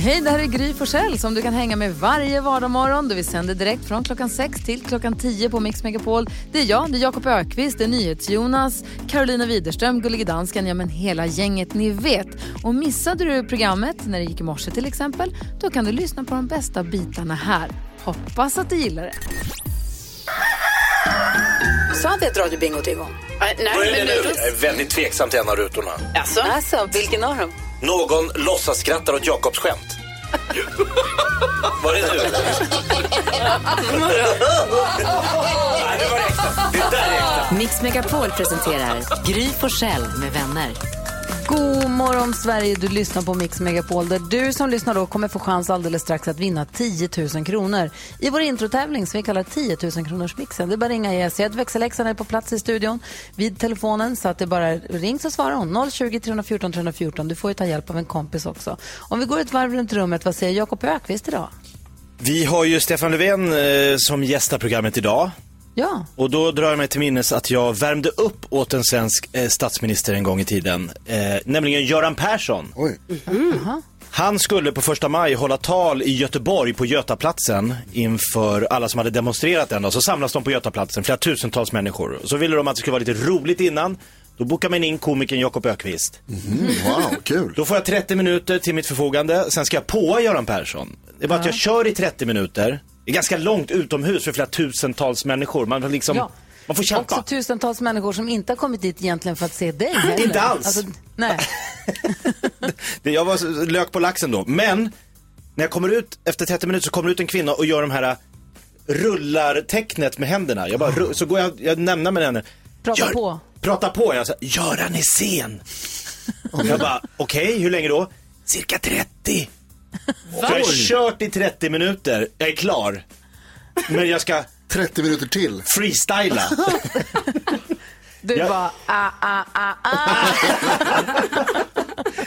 Hej, det här är Gry Forssell som du kan hänga med varje vardagsmorgon. Vi sänder direkt från klockan 6 till klockan 10 på Mix Megapol. Det är jag, det är Jakob Ökvist, det är NyhetsJonas, Carolina Widerström, Gullige Dansken, ja men hela gänget ni vet. Och missade du programmet när det gick i morse till exempel, då kan du lyssna på de bästa bitarna här. Hoppas att du gillar det. Sa att det är ett radiobingo igång? Nej, men nu... Jag är väldigt tveksam till en av rutorna. Alltså? alltså, vilken av dem? Någon låtsas skrattar åt Jakobs skämt. Var det du? Nej, det var äkta. Det där är äkta. Mix Megapol presenterar Gry Forssell med vänner. God morgon Sverige, du lyssnar på Mix Megapol där du som lyssnar då kommer få chans alldeles strax att vinna 10 000 kronor i vår introtävling som vi kallar 10 000 kronors mixen. Det är bara att ringa. Jag ser att växelläxan är på plats i studion vid telefonen så att det bara ring så svarar hon. 020 314 314. Du får ju ta hjälp av en kompis också. Om vi går ett varv runt rummet, vad säger Jakob Ökvist idag? Vi har ju Stefan Löfven eh, som gästar programmet idag. Ja, Och då drar jag mig till minnes att jag värmde upp åt en svensk eh, statsminister en gång i tiden. Eh, nämligen Göran Persson. Oj. Han skulle på första maj hålla tal i Göteborg på Götaplatsen inför alla som hade demonstrerat den dag. Så samlas de på Götaplatsen, flera tusentals människor. Så ville de att det skulle vara lite roligt innan. Då bokar man in komikern Jakob Ökvist. Wow, kul. Då får jag 30 minuter till mitt förfogande, sen ska jag påa Göran Persson. Det är bara att jag kör i 30 minuter. Det är ganska långt utomhus för flera tusentals människor. Man, får liksom, Ja. man får kämpa. också tusentals människor som inte har kommit dit egentligen för att se dig heller. Inte alls. Alltså, nej. Det, jag var lök på laxen då. Men när jag kommer ut, efter 30 minuter så kommer ut en kvinna och gör de här äh, rullar-tecknet med händerna. Jag bara, ru- så går jag, jag nämner med henne. Prata på. Prata på. Jag säger, Göran är sen. jag bara, okej, hur länge då? Cirka 30. Så jag har kört i 30 minuter, jag är klar. Men jag ska 30 minuter till. freestyla. Du Ja. bara, ah, ah, ah, ah.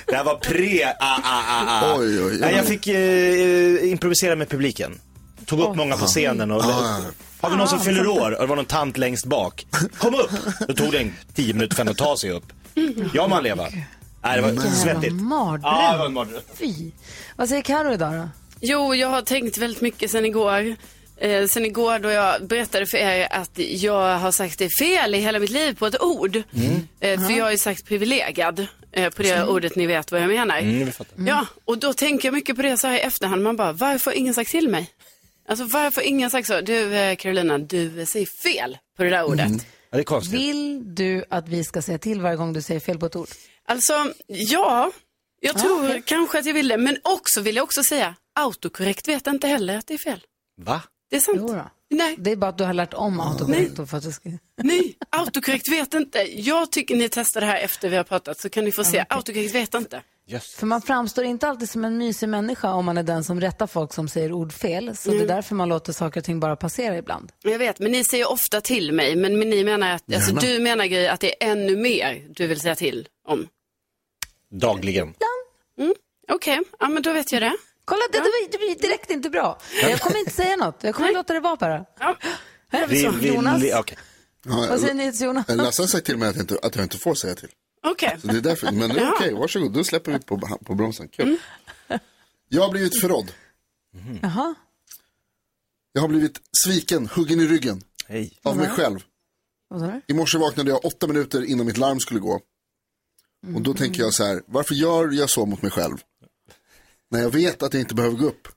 Det här var pre ah, ah, ah, ah. Oj, oj, oj. Nej, jag fick eh, improvisera med publiken. Tog upp många på scenen och... Ah. Har vi någon som fyller år? Och det var någon tant längst bak. Kom upp! Då tog det en tio minuter för henne att ta sig upp. Ja, man leva. Nej, det var svettigt. mardröm. Ja, det var en mardröm. Fy. Vad säger Karo idag då? Jo, jag har tänkt väldigt mycket sen igår. Eh, sen igår då jag berättade för er att jag har sagt det fel i hela mitt liv på ett ord. Eh, för jag har ju sagt privilegad eh, på det ordet, ni vet vad jag menar. Mm, vi fattar. Ja, och då tänker jag mycket på det så här i efterhand. Man bara, varför har ingen sagt till mig? Alltså varför har ingen sagt så? Du eh, Carolina, du säger fel på det där ordet. Ja, det är konstigt. Vill du att vi ska säga till varje gång du säger fel på ett ord? Alltså, ja, jag tror kanske att jag vill det. Men också vill jag också säga, autokorrekt vet inte heller att det är fel. Va? Det är sant. Jo då. Nej. Det är bara att du har lärt om autokorrekt. då för att du ska... Nej, autokorrekt vet inte. Jag tycker ni testar det här efter vi har pratat så kan ni få se. Autokorrekt vet inte. För man framstår inte alltid som en mysig människa om man är den som rättar folk som säger ord fel. Så det är därför man låter saker och ting bara passera ibland. Jag vet, men ni säger ofta till mig. Men, men ni menar att, alltså, du menar Gry att det är ännu mer du vill säga till om. Dagligen. Okej, ja men då vet jag det. Kolla, det, det, blir direkt inte bra. Jag kommer inte säga något. Jag kommer låta det vara bara. Ja. Här är vi Vi, så. vi, Jonas, okej. Ja, vad säger ni till Jonas? Lasse har sagt till mig att jag inte, att jag inte får säga till. Okej. Så det är därför. Men okej, varsågod. Då släpper vi på, på bromsen. Kul. Jag har blivit förrådd. Jaha. Jag har blivit sviken, huggen i ryggen. Hej. Av mig själv. I morse vaknade jag åtta minuter innan mitt larm skulle gå. Och då tänker jag så här, varför gör jag så mot mig själv? När jag vet att jag inte behöver gå upp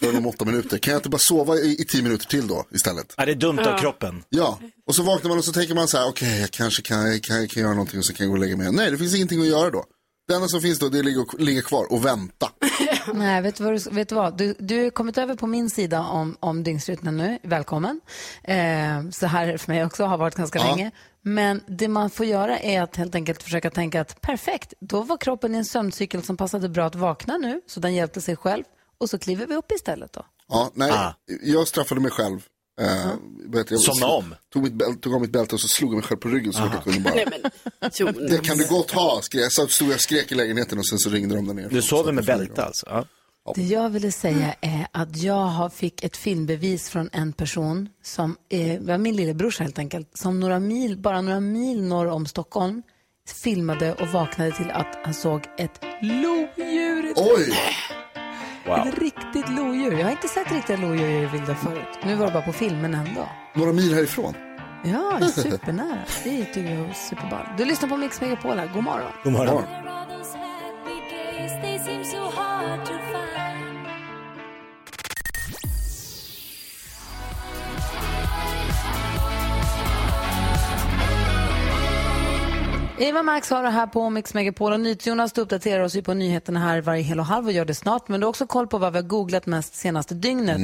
för om åtta minuter. Kan jag inte bara sova i, i tio minuter till då istället? Är det dumt av kroppen? Ja, och så vaknar man och så tänker man så här, okej, jag kanske kan, kan, kan göra någonting och så kan jag gå och lägga mig. Nej, det finns ingenting att göra då. Det enda som finns då, det är att ligga, ligga kvar och vänta. Nej, vet du vad? Du, vet du, vad? Du, du har kommit över på min sida om, om dygnsrytmen nu. Välkommen. Eh, så här är det för mig också, har varit ganska Ja. länge. Men det man får göra är att helt enkelt försöka tänka att perfekt, då var kroppen i en sömncykel som passade bra att vakna nu, så den hjälpte sig själv. Och så kliver vi upp istället då. Ja, nej, Ah. jag straffade mig själv Eh, jag, Somna om. Tog, mitt bälte, tog av mitt bälte och så slog jag mig själv på ryggen så fort jag kunde bara. Nej men, Jonas. Det kan du gott ha, skrek jag. Så stod jag och skrek i lägenheten och sen så ringde de där nere. Du sover med bälte alltså? Ja. Det jag ville säga är att jag har fick ett filmbevis från en person som är, var min lillebrorsa helt enkelt, som några mil, bara några mil norr om Stockholm filmade och vaknade till att han såg ett lodjur. Oj! Ett riktigt lodjur. Jag har inte sett riktiga lodjur i det vilda förut. Nu var det bara på filmen ändå. Några mil härifrån. Ja, supernära. Det tycker jag var superball. Du lyssnar på Mix Megapol här. God morgon. God morgon. Eva Max har det här på Mix Megapol och NyhetsJonas du uppdaterar oss ju på nyheterna här varje hel och halv och gör det snart. Men du har också koll på vad vi har googlat mest senaste dygnet.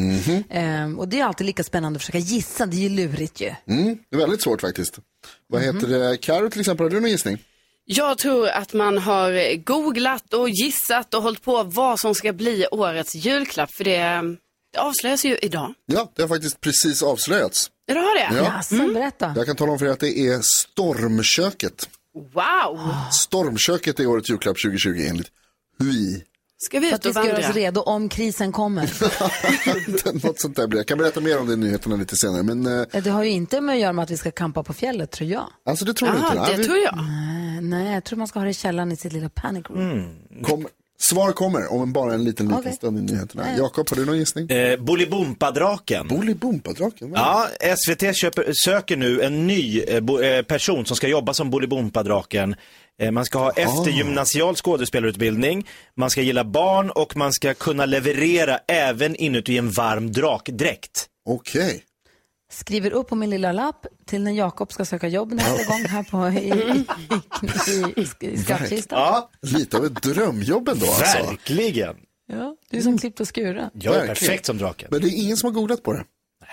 Ehm, och det är alltid lika spännande att försöka gissa, det är ju lurigt ju. Mm, det är väldigt svårt faktiskt. Vad Mhm. heter det? Karo till exempel, har du någon gissning? Jag tror att man har googlat och gissat och hållit på vad som ska bli årets julklapp. För det, det avslöjas ju idag. Ja, det har faktiskt precis avslöjats. Ja, det har det? Ja. Jaså, berätta. Jag kan tala om för er att det är Stormköket. Wow! Stormköket är årets julklapp 2020 enligt HUI. Ska vi För ut att vi och ska göra oss vandra? redo om krisen kommer. Något sånt där blir. Jag kan berätta mer om det i nyheterna lite senare. Men eh, Det har ju inte med att göra med att vi ska kampa på fjället, tror jag. alltså det tror jag inte. Jaha, Nej, det vi- tror jag. Eh, Nej, jag tror man ska ha det i källaren i sitt lilla panic room. Kom, svar kommer om bara en liten, liten Okej. stund i nyheterna. Jakob, har du någon gissning? Eh, Bolibompa-draken. Bolibompa-draken? Ja, SVT köper, söker nu en ny eh, bo, eh, person som ska jobba som Bolibompa-draken. Eh, man ska ha eftergymnasial skådespelarutbildning, man ska gilla barn och man ska kunna leverera även inuti en varm drakdräkt. Okej. Skriver upp på min lilla lapp till när Jakob ska söka jobb nästa gång här på, i, i, i, i, i skattkistan. Ja, Lite av ett drömjobb ändå alltså. verkligen. Ja, du är som klippt och skuren. Jag är Verkligen. perfekt som draken. Men det är ingen som har googlat på det.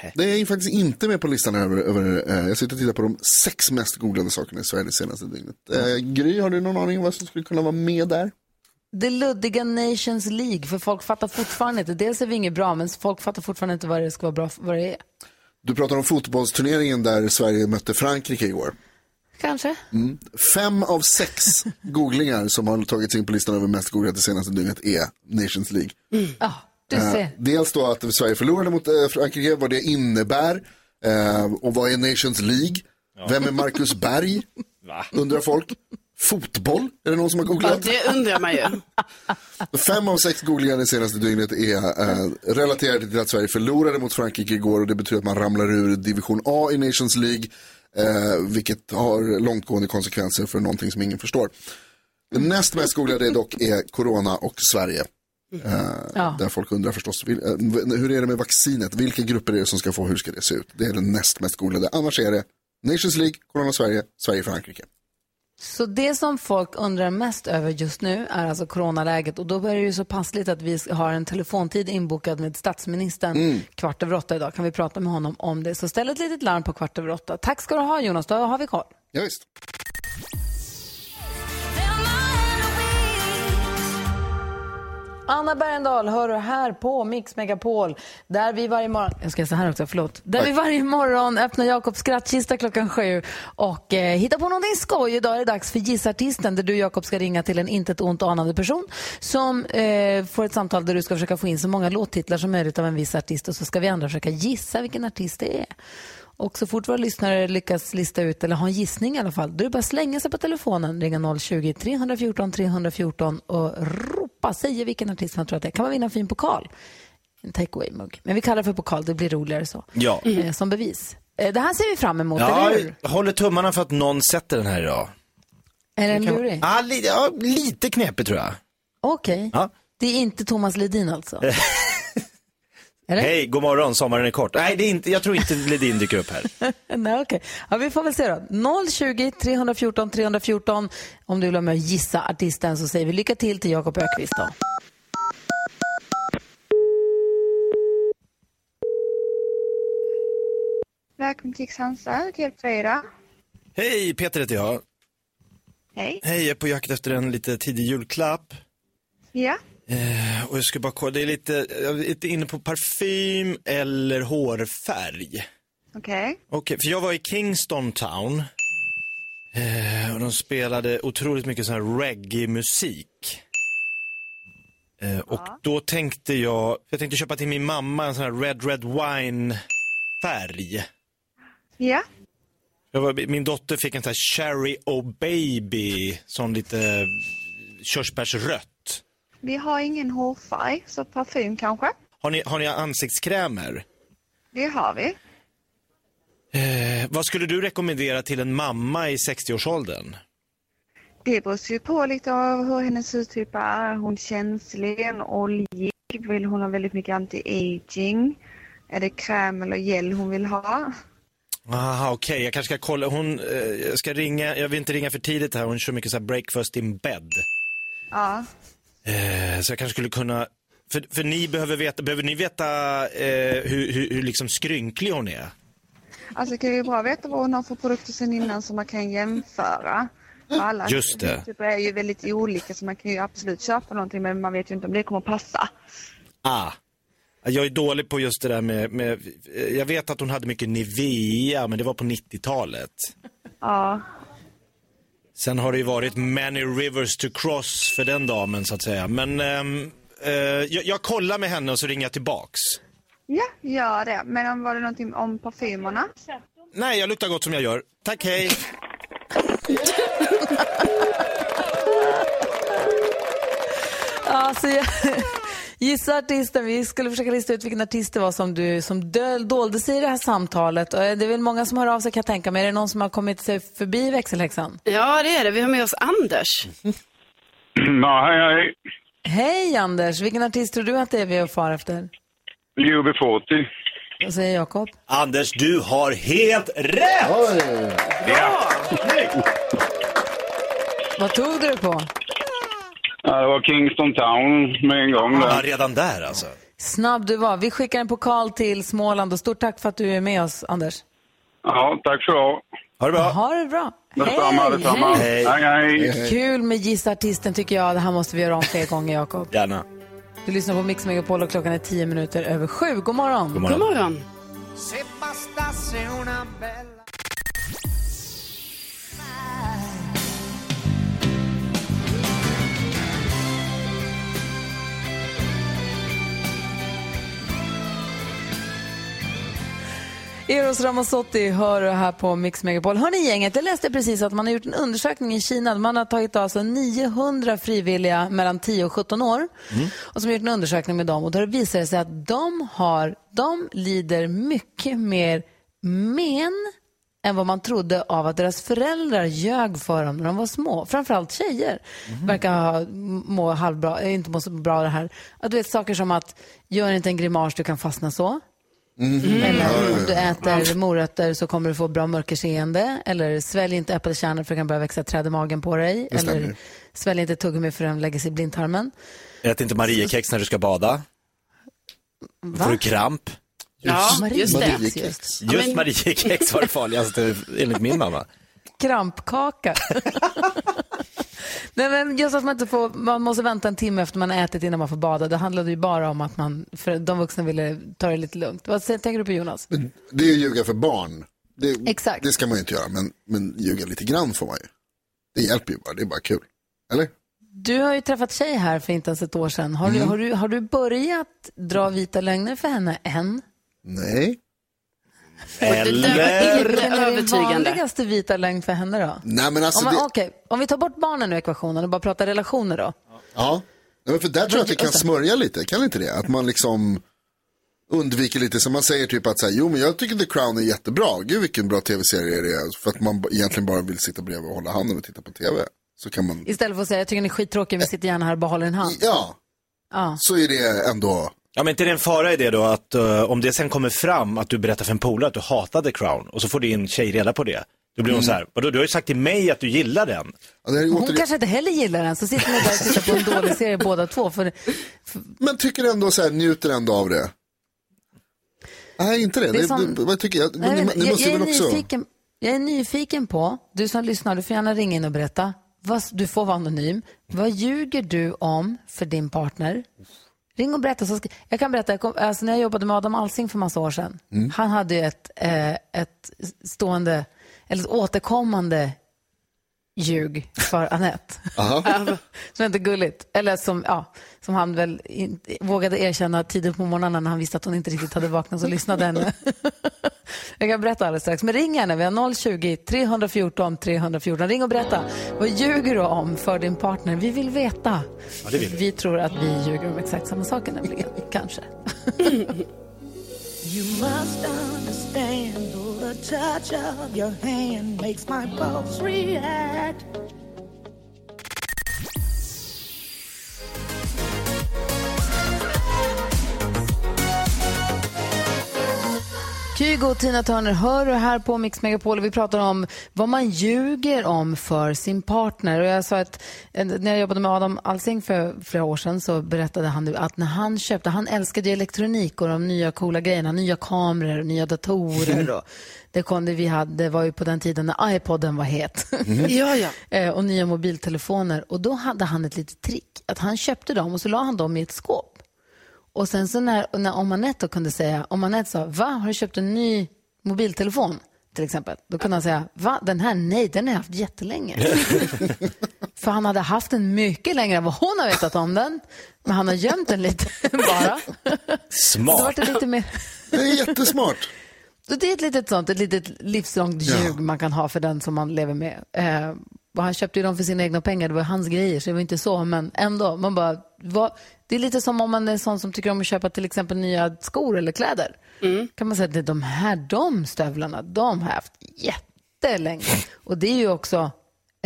Nej. Det är ju faktiskt inte med på listan över, över eh, jag sitter och tittar på de sex mest googlade sakerna i Sverige det senaste dygnet. Eh, Gry, har du någon aning om vad som skulle kunna vara med där? Det luddiga Nations League, för folk fattar fortfarande inte. Dels är vi inget bra, men folk fattar fortfarande inte vad det ska vara bra vad det är. Du pratar om fotbollsturneringen där Sverige mötte Frankrike igår. Kanske? Fem av sex googlingar som har tagits in på listan över mest googlade det senaste dygnet är Nations League. Ja, du Eh, ser. dels då att Sverige förlorade mot eh, Frankrike, vad det innebär eh, och vad är Nations League? Vem är Marcus Berg? Undrar folk. Fotboll, är det någon som har Ja, googlat? det undrar man ju. Fem av sex googlingar det senaste dygnet är eh, relaterade till att Sverige förlorade mot Frankrike igår och det betyder att man ramlar ur division A i Nations League, eh, vilket har långtgående konsekvenser för någonting som ingen förstår. Det näst mest googlade dock är Corona och Sverige. Eh, Ja. Där folk undrar förstås, vil- eh, hur är det med vaccinet? Vilka grupper är det som ska få, hur ska det se ut? Det är den näst mest googlade. Annars är det Nations League, Corona Sverige, Sverige Frankrike. Så det som folk undrar mest över just nu är alltså coronaläget och då är det ju så passligt att vi har en telefontid inbokad med statsministern kvart över åtta idag. Kan vi prata med honom om det? Så ställ ett litet larm på kvart över åtta. Tack ska du ha Jonas, då har vi koll. Ja, visst. Anna Bergendahl hör du här på Mix Megapol. Där vi varje morgon, jag ska säga så här också, förlåt. Där vi varje morgon öppnar Jakobs skrattkista klockan sju och eh, hittar på någonting skoj. Idag är det dags för Gissartisten där du Jakob ska ringa till en inte ett ont anande person som eh, får ett samtal där du ska försöka få in så många låttitlar som möjligt av en viss artist och så ska vi andra försöka gissa vilken artist det är. Och så fort våra lyssnare lyckas lista ut, eller ha en gissning i alla fall, då är det bara att slänga sig på telefonen, ringa 020-314 314 och ropa, säga vilken artist man tror att det är. Kan man vinna en fin pokal? En takeaway-mugg. Men vi kallar det för pokal, det blir roligare så. Ja. Eh, som bevis. Eh, det här ser vi fram emot, Ja, eller hur? jag håller tummarna för att någon sätter den här idag. Är den lurig? Ja, lite, ja, lite knepig tror jag. Okej. Ja. Det är inte Thomas Ledin alltså? Eller? Hej, god morgon, sommaren är kort. Nej, det är inte, jag tror inte Ledin dyker upp här. Nej, okej. Ja, vi får väl se då. 020 314 314. Om du vill vara med och gissa artisten så säger vi lycka till till Jakob Ökvist då. Välkommen till Hansa, till hjälp för er idag. Hej, Peter heter jag. Hej. Hej, jag är på jakt efter en lite tidig julklapp. Ja, Eh, och jag ska bara kolla, det är lite, jag är lite inne på parfym eller hårfärg. Okej. Okej, för jag var i Kingston Town. Eh, och de spelade otroligt mycket sån här reggae-musik. Eh, och då tänkte jag, jag tänkte köpa till min mamma en sån här Red Red Wine-färg. Ja. Var, min dotter fick en sån här Cherry Oh Baby, sån lite körsbärsrött. Vi har ingen hårfärg, så parfym kanske. Har ni, har ni ansiktskrämer? Det har vi. Eh, vad skulle du rekommendera till en mamma i 60-årsåldern? Det beror ju på lite av hur hennes hudtyp är. Är hon känslig, oljig? Vill hon ha väldigt mycket anti-aging? Är det kräm eller gel hon vill ha? Aha, okej, jag kanske ska kolla. Hon, eh, jag ska ringa, jag vill inte ringa för tidigt här. Hon kör mycket så här breakfast in bed. Ja. Eh, så jag kanske skulle kunna, för, för ni behöver veta, behöver ni veta eh, hur, hur, hur liksom skrynklig hon är? Alltså det kan ju bra veta vad hon har för produkter sen innan som man kan jämföra. För Alla Just det. hudtyper är ju väldigt olika så man kan ju absolut köpa någonting men man vet ju inte om det kommer att passa. Ah. Jag är dålig på just det där med, med, jag vet att hon hade mycket Nivea, men det var på 90-talet. Ja. Sen har det ju varit many rivers to cross för den damen så att säga. Men ehm, eh, jag, jag kollar med henne och så ringer jag tillbaks. Ja, gör det. Men om var det någonting om parfymerna? Nej, jag luktar gott som jag gör. Tack, hej. Alltså, jag, gissa artisten. Vi skulle försöka lista ut vilken artist det var som, du, som döl, dolde sig i det här samtalet. Och det är väl många som hör av sig kan jag tänka mig. Är det någon som har kommit sig förbi växelhäxan? Ja, det är det. Vi har med oss Anders. Ja, hej, hej. Hej Anders! Vilken artist tror du att det är vi far efter? UB40. Vad säger Jakob? Anders, du har helt rätt! Ja. Vad tog du på? Ja, det var Kingston Town med en gång. Ja, Där. redan där alltså. Snabb du var. Vi skickar en pokal till Småland och stort tack för att du är med oss, Anders. Ja, tack så du ha. Det bra. Ha det bra. Detsamma, detsamma. Hej. Hej, hej. Kul med Gissa artisten tycker jag. Det här måste vi göra om fler gånger, Jakob. Gärna. Du lyssnar på Mix Megapol och klockan är tio minuter över sju. God morgon. God God morgon. morgon. Eros Ramazzotti hör du här på Mix Megapol. Hör ni gänget, jag läste precis att man har gjort en undersökning i Kina. Man har tagit alltså 900 frivilliga mellan 10 och 17 år och som har gjort en undersökning med dem. Och då visar det sig att de, har, de lider mycket mer men än vad man trodde av att deras föräldrar ljög för dem när de var små. Framförallt tjejer verkar ha, må halvbra, eh, inte må så bra det här. Att du vet saker som att gör inte en grimas, du kan fastna så. Eller om du äter morötter så kommer du få bra mörkerseende. Eller svälj inte äppelkärnor för det kan börja växa träd i magen på dig. Det stämmer. Eller svälj inte tuggummi för den lägger sig i blindtarmen. Ät inte Mariekex när du ska bada. Va? Får du kramp? Ja, just det. Mariekex. Just Mariekex var det farligaste enligt min mamma. Krampkaka. Nej, men just att man, inte får, man måste vänta en timme efter man ätit innan man får bada. Det handlade ju bara om att man, för de vuxna ville ta det lite lugnt. Vad tänker du på Jonas? Men det är ju ljuga för barn. Det, Exakt. det ska man ju inte göra, men, men ljuga lite grann får man ju. Det hjälper ju bara, det är bara kul. Eller? Du har ju träffat tjej här för inte ens ett år sedan. Har, du, Mm. har, du, har du börjat dra vita lögner för henne än? Nej. Eller? Vilken är övertygande. vanligaste vita lögn för henne då? Nej men alltså Om, man, det, okej, om vi tar bort barnen ur ekvationen och bara pratar relationer då. ja. Nej, men för där tror jag att vi kan smörja lite, kan inte det? Att man liksom undviker lite, som man säger typ att så här, jo men jag tycker The Crown är jättebra, gud vilken bra tv-serie det är, för att man egentligen bara vill sitta bredvid och hålla handen och titta på tv. Så kan man, Istället för att säga jag tycker ni är skittråkiga, vi sitter gärna här och bara håller en hand. ja, Ja. så är det ändå, Ja men inte det är en fara i det då att eh, om det sen kommer fram att du berättar för en polare att du hatade Crown och så får din tjej reda på det. Då blir hon så här, vadå du har ju sagt till mig att du gillar den. ja, det är Hon återigen, kanske inte heller gillar den, så sitter ni där och tittar på en dålig serie båda två. För, men tycker ändå så här, njuter ändå av det. Nej, inte det. Det är det, som- det vad tycker jag? Nej, ni, jag, ni jag, måste jag, är väl också... nyfiken, jag är nyfiken på, du som lyssnar, du får gärna ringa in och berätta. vad, du får vara anonym. Vad ljuger du om för din partner? Ring och berätta. Så ska, jag kan berätta, jag kom, alltså när jag jobbade med Adam Alsing för massa år sedan. Mm. Han hade ju ett, eh, ett stående, eller ett återkommande ljug för Anette. som inte gulligt. Eller som, ja, som han väl in, vågade erkänna tidigt på morgonen när han visste att hon inte riktigt hade vaknat och lyssnade ännu. Jag kan berätta alldeles strax. Men ring gärna. Vi har 020-314 314. Ring och berätta. Vad ljuger du om för din partner? Vi vill veta. Ja, det vill vi. vi tror att vi ljuger om exakt samma saker nämligen. Kanske. You must understand the touch of your hand makes my pulse react. Kygo och Tina Turner hör du här på Mix Megapol och vi pratar om vad man ljuger om för sin partner. Och jag sa att eh, när jag jobbade med Adam Alsing för flera år sedan så berättade han att när han köpte, han älskade elektronik och de nya coola grejerna, nya kameror, nya datorer och det kom det vi hade, det var ju på den tiden när iPoden var het. Ja, ja. Eh, och nya mobiltelefoner och då hade han ett litet trick att han köpte dem och så la han dem i ett skåp. Och sen så när, när om Anette då kunde säga, om Anette sa, va, har du köpt en ny mobiltelefon? Till exempel. Då kunde han säga, va, den här, nej, den har jag haft jättelänge. För han hade haft den mycket längre än vad hon har vetat om den. Men han har gömt den lite bara. Smart. Det lite mer... Det är jättesmart. Så det är ett litet sånt, ett litet livslångt Ja. ljug man kan ha för den som man lever med. Eh, han köpte ju dem för sina egna pengar, det var hans grejer, så det var inte så, men ändå. Man bara, vad, det är lite som om man är sån som tycker om att köpa till exempel nya skor eller kläder. Kan man säga att det är de här, de stövlarna, de har jag haft jättelänge. Och det är ju också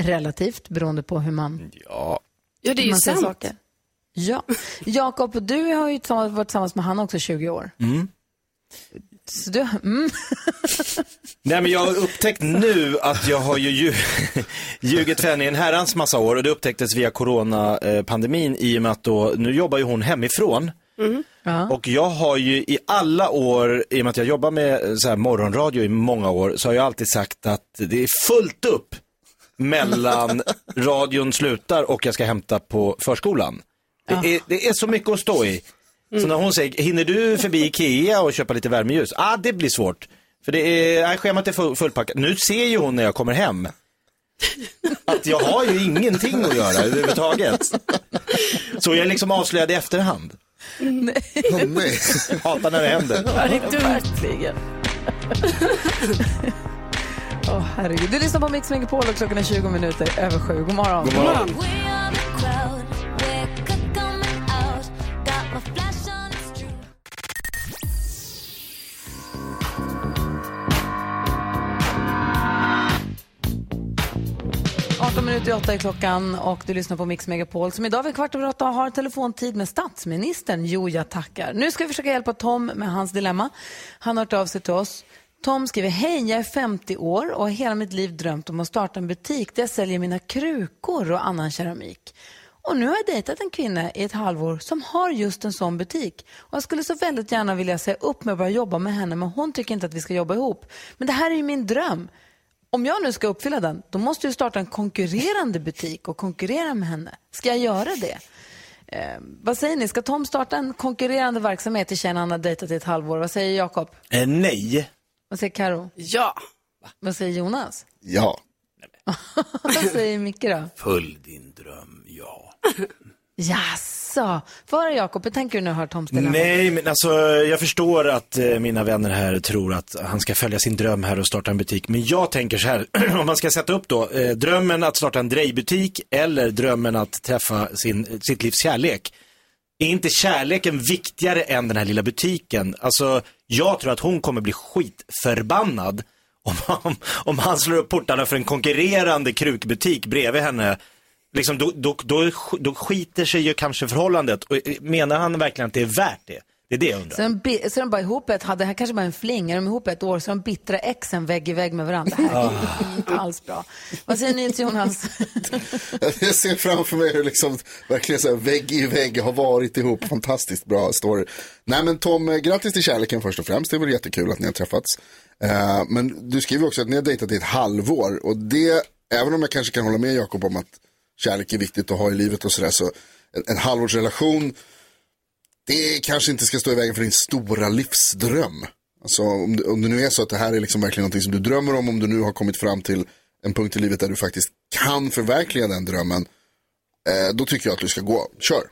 relativt beroende på hur man, Ja. Ja, det är ju sant. saker. Ja. Jakob, du har ju varit tillsammans med han också 20 år. Mm. Så du, mm. Nej men jag har upptäckt nu att jag har ju lju- ljugit för henne i en herrans massa år och det upptäcktes via coronapandemin i och med att då, nu jobbar ju hon hemifrån. Och jag har ju i alla år, i och med att jag jobbar med så här morgonradio i många år, så har jag alltid sagt att det är fullt upp mellan radion slutar och jag ska hämta på förskolan. Det, är, det är så mycket att stå i. Så när hon säger, hinner du förbi Ikea och köpa lite värmeljus? Ah, det blir svårt. För det är, nej, schemat är full, fullpackat. Nu ser ju hon när jag kommer hem att jag har ju ingenting att göra överhuvudtaget. Så jag är liksom avslöjad i efterhand. Åh, nej. Hatar när det händer. Verkligen. Åh, herregud. Du lyssnar på Mix Megapol och klockan är 20 minuter över sju. God morgon. God morgon. Arton minuter i 8 är klockan och du lyssnar på Mix Megapol som idag vid kvart över 8 har telefontid med statsministern. Jo, jag tackar. Nu ska vi försöka hjälpa Tom med hans dilemma. Han har hört av sig till oss. Tom skriver, hej, jag är 50 år och har hela mitt liv drömt om att starta en butik där jag säljer mina krukor och annan keramik. Och nu har jag dejtat en kvinna i ett halvår som har just en sån butik. Och jag skulle så väldigt gärna vilja säga upp mig och börja jobba med henne, men hon tycker inte att vi ska jobba ihop. Men det här är ju min dröm. Om jag nu ska uppfylla den, då måste jag starta en konkurrerande butik och konkurrera med henne. Ska jag göra det? Eh, vad säger ni? Ska Tom starta en konkurrerande verksamhet till tjejen han har dejtat i ett halvår? Vad säger Jakob? Eh, nej. Vad säger Karo? Ja. Vad säger Jonas? Ja. vad säger Micke då? Följ din dröm, ja. Jaså? Vad är Jakob? Hur tänker du nu hör Tom? Nej, men alltså jag förstår att eh, mina vänner här tror att han ska följa sin dröm här och starta en butik. Men jag tänker så här, om man ska sätta upp då, eh, drömmen att starta en drejbutik eller drömmen att träffa sin, sitt livs kärlek. Är inte kärleken viktigare än den här lilla butiken? Alltså, jag tror att hon kommer bli skitförbannad om, om, om han slår upp portarna för en konkurrerande krukbutik bredvid henne. Liksom, då, då, då, då skiter sig ju kanske förhållandet. Och, eh, menar han verkligen att det är värt det? Det är det jag undrar. Så de, så de bara ihop ett, hade det här kanske bara en fling, är de ihop ett år så är de bittra exen vägg i vägg med varandra. Det här är inte alls bra. Vad säger ni till Jonas? Jag ser framför mig hur liksom verkligen så här vägg i vägg har varit ihop. Fantastiskt bra story. Nej men Tom, eh, grattis till kärleken först och främst. Det var jättekul att ni har träffats. Eh, men du skriver också att ni har dejtat i ett halvår och det även om jag kanske kan hålla med Jakob om att kärlek är viktigt att ha i livet och sådär, så en, en halvårsrelation, det kanske inte ska stå i vägen för din stora livsdröm. Alltså om det, om det nu är så att det här är liksom verkligen någonting som du drömmer om, om du nu har kommit fram till en punkt i livet där du faktiskt kan förverkliga den drömmen, eh, då tycker jag att du ska gå, kör,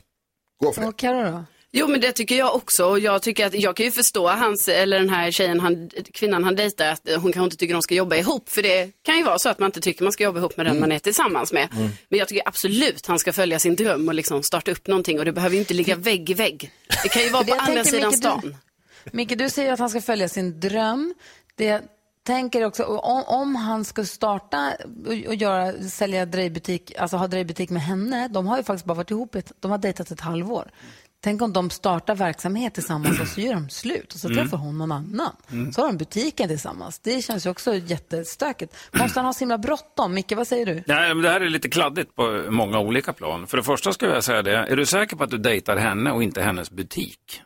gå för det. Och Karo då? Jo men det tycker jag också och jag tycker att jag kan ju förstå hans, eller den här tjejen, han, kvinnan han dejtar, att hon kanske inte tycker de ska jobba ihop. För det kan ju vara så att man inte tycker man ska jobba ihop med den Mm. man är tillsammans med. Mm. Men jag tycker absolut han ska följa sin dröm och liksom starta upp någonting och det behöver ju inte ligga vägg i vägg. Det kan ju vara på andra sidan stan. Du, Micke, du säger att han ska följa sin dröm. Det tänker också, om, om han ska starta och, och göra, sälja drejbutik, alltså ha drejbutik med henne, de har ju faktiskt bara varit ihop, ett, de har dejtat ett halvår. Tänk om de startar verksamhet tillsammans och så gör de slut och så Mm. träffar hon någon annan. Mm. Så har de butiken tillsammans. Det känns ju också jättestökigt. Måste han ha så himla bråttom? Micke, vad säger du? Nej, men det här är lite kladdigt på många olika plan. För det första skulle jag säga det, är du säker på att du dejtar henne och inte hennes butik?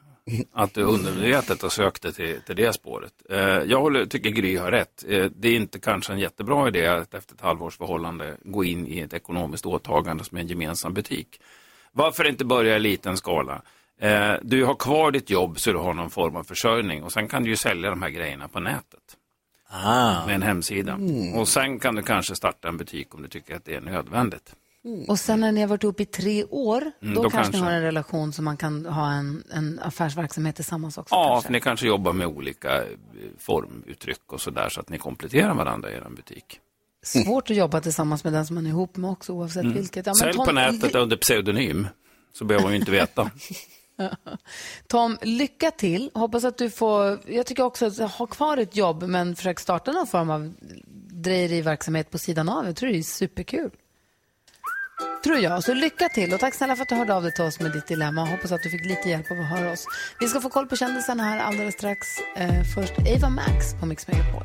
Att du undermedvetet har sökt dig till, till det spåret. Eh, jag håller, tycker Gry har rätt. Eh, det är inte kanske en jättebra idé att efter ett halvårs förhållande gå in i ett ekonomiskt åtagande som är en gemensam butik. Varför inte börja i liten skala? Eh, du har kvar ditt jobb så du har någon form av försörjning och sen kan du ju sälja de här grejerna på nätet. Med en hemsida. Mm. Och sen kan du kanske starta en butik om du tycker att det är nödvändigt. Och sen när ni har varit ihop i tre år, Mm, då, då kanske, ni kanske. har en relation så man kan ha en, en affärsverksamhet tillsammans också. Ja, för ni kanske jobbar med olika eh, formuttryck och sådär så att ni kompletterar varandra i er butik. Svårt att jobba tillsammans med den som man är ihop med också, oavsett Mm. vilket. Ja, men Sälj Tom, på nätet under pseudonym så behöver man ju inte veta. Tom, lycka till. Hoppas att du får, jag tycker också att ha kvar ett jobb, men försök starta någon form av drejeriverksamhet på sidan av. Jag tror det är superkul. Tror jag. Så lycka till och tack snälla för att du hörde av dig till oss med ditt dilemma. Hoppas att du fick lite hjälp av att höra oss. Vi ska få koll på kändisarna här alldeles strax. Eh, först Ava Max på Mix Megapol.